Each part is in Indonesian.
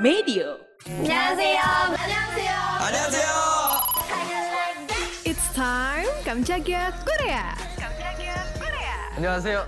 Medio. 안녕하세요. 안녕하세요. 안녕하세요. It's time Kamchagia Korea. 안녕하세요.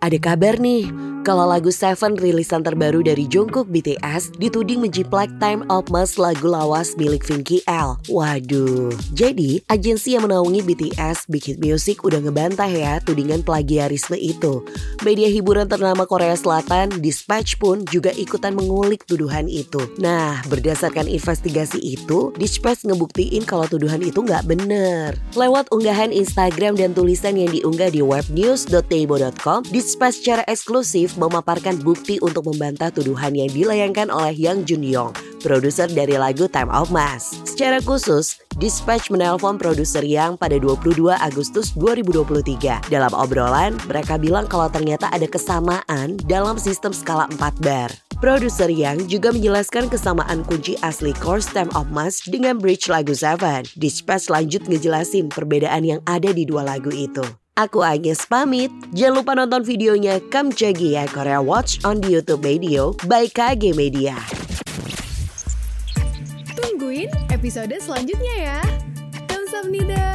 Ada kabar nih, kalau lagu Seven rilisan terbaru dari Jungkook BTS dituding menjiplak Time Out Mas lagu lawas milik Vinky L. Waduh, jadi agensi yang menaungi BTS Big Hit Music udah ngebantah ya tudingan plagiarisme itu. Media hiburan ternama Korea Selatan, Dispatch pun juga ikutan mengulik tuduhan itu. Nah, berdasarkan investigasi itu, Dispatch ngebuktiin kalau tuduhan itu nggak bener. Lewat unggahan Instagram dan tulisan yang diunggah di webnews.teibo.com, Dispatch secara eksklusif memaparkan bukti untuk membantah tuduhan yang dilayangkan oleh Yang Jun Yong, produser dari lagu Time Out Mas. Secara khusus, Dispatch menelpon produser Yang pada 22 Agustus 2023. Dalam obrolan, mereka bilang kalau ternyata ada kesamaan dalam sistem skala 4 bar. Produser Yang juga menjelaskan kesamaan kunci asli chorus Time of Mas dengan bridge lagu Seven. Dispatch lanjut ngejelasin perbedaan yang ada di dua lagu itu. Aku Agnes pamit. Jangan lupa nonton videonya Kamjagi ya Korea Watch on di YouTube Media by KG Media. Tungguin episode selanjutnya ya. Kamsahamnida.